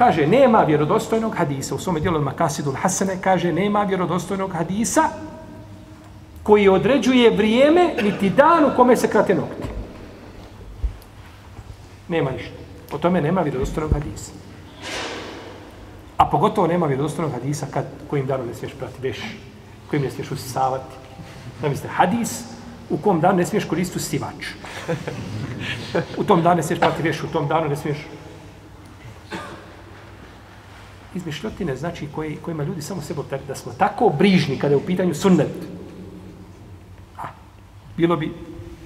kaže, nema vjerodostojnog hadisa. U svome dijelu Makasidul Hasene kaže, nema vjerodostojnog hadisa koji određuje vrijeme niti dan u kome se krate nokti. Nema ništa. O tome nema vjerodostojnog hadisa. A pogotovo nema vjerodostojnog hadisa kad kojim danom ne smiješ prati veš, kojim ne smiješ usisavati. Zamislite, hadis u kom danu ne smiješ koristiti sivač. U tom danu ne smiješ prati veš, u tom danu ne smiješ izmišljotine, znači koji, kojima ljudi samo sebe tako da smo tako brižni kada je u pitanju sunnet. A, bilo bi,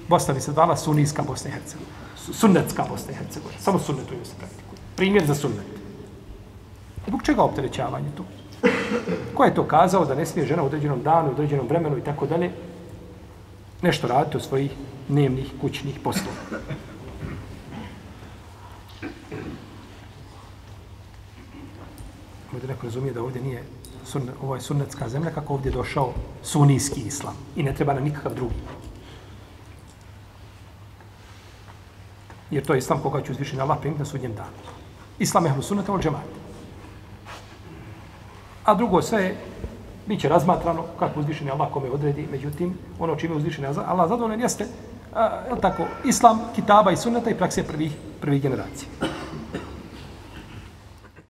Bosna bi se dala sunijska Bosna i Hercegovina. Sunnetska Bosna i Hercegovina. Samo sunnetu se praktikuje. Primjer za sunnet. Zbog čega opterećavanje tu? Ko je to kazao da ne smije žena u određenom danu, u određenom vremenu i tako dalje nešto raditi u svojih dnevnih kućnih poslova? Da neko razumije da ovdje nije sunne, ovo je sunnetska zemlja kako ovdje je došao sunijski islam i ne treba nam nikakav drugi. Jer to je islam koga će uzvišiti na Allah primiti na sudnjem danu. Islam je hlu sunneta od džemata. A drugo sve je, bit će razmatrano kako uzvišeni Allah kome odredi, međutim, ono čime uzvišeni Allah zadovoljen jeste, a, je tako, islam, kitaba i sunneta i prakse prvih, prvih generacija.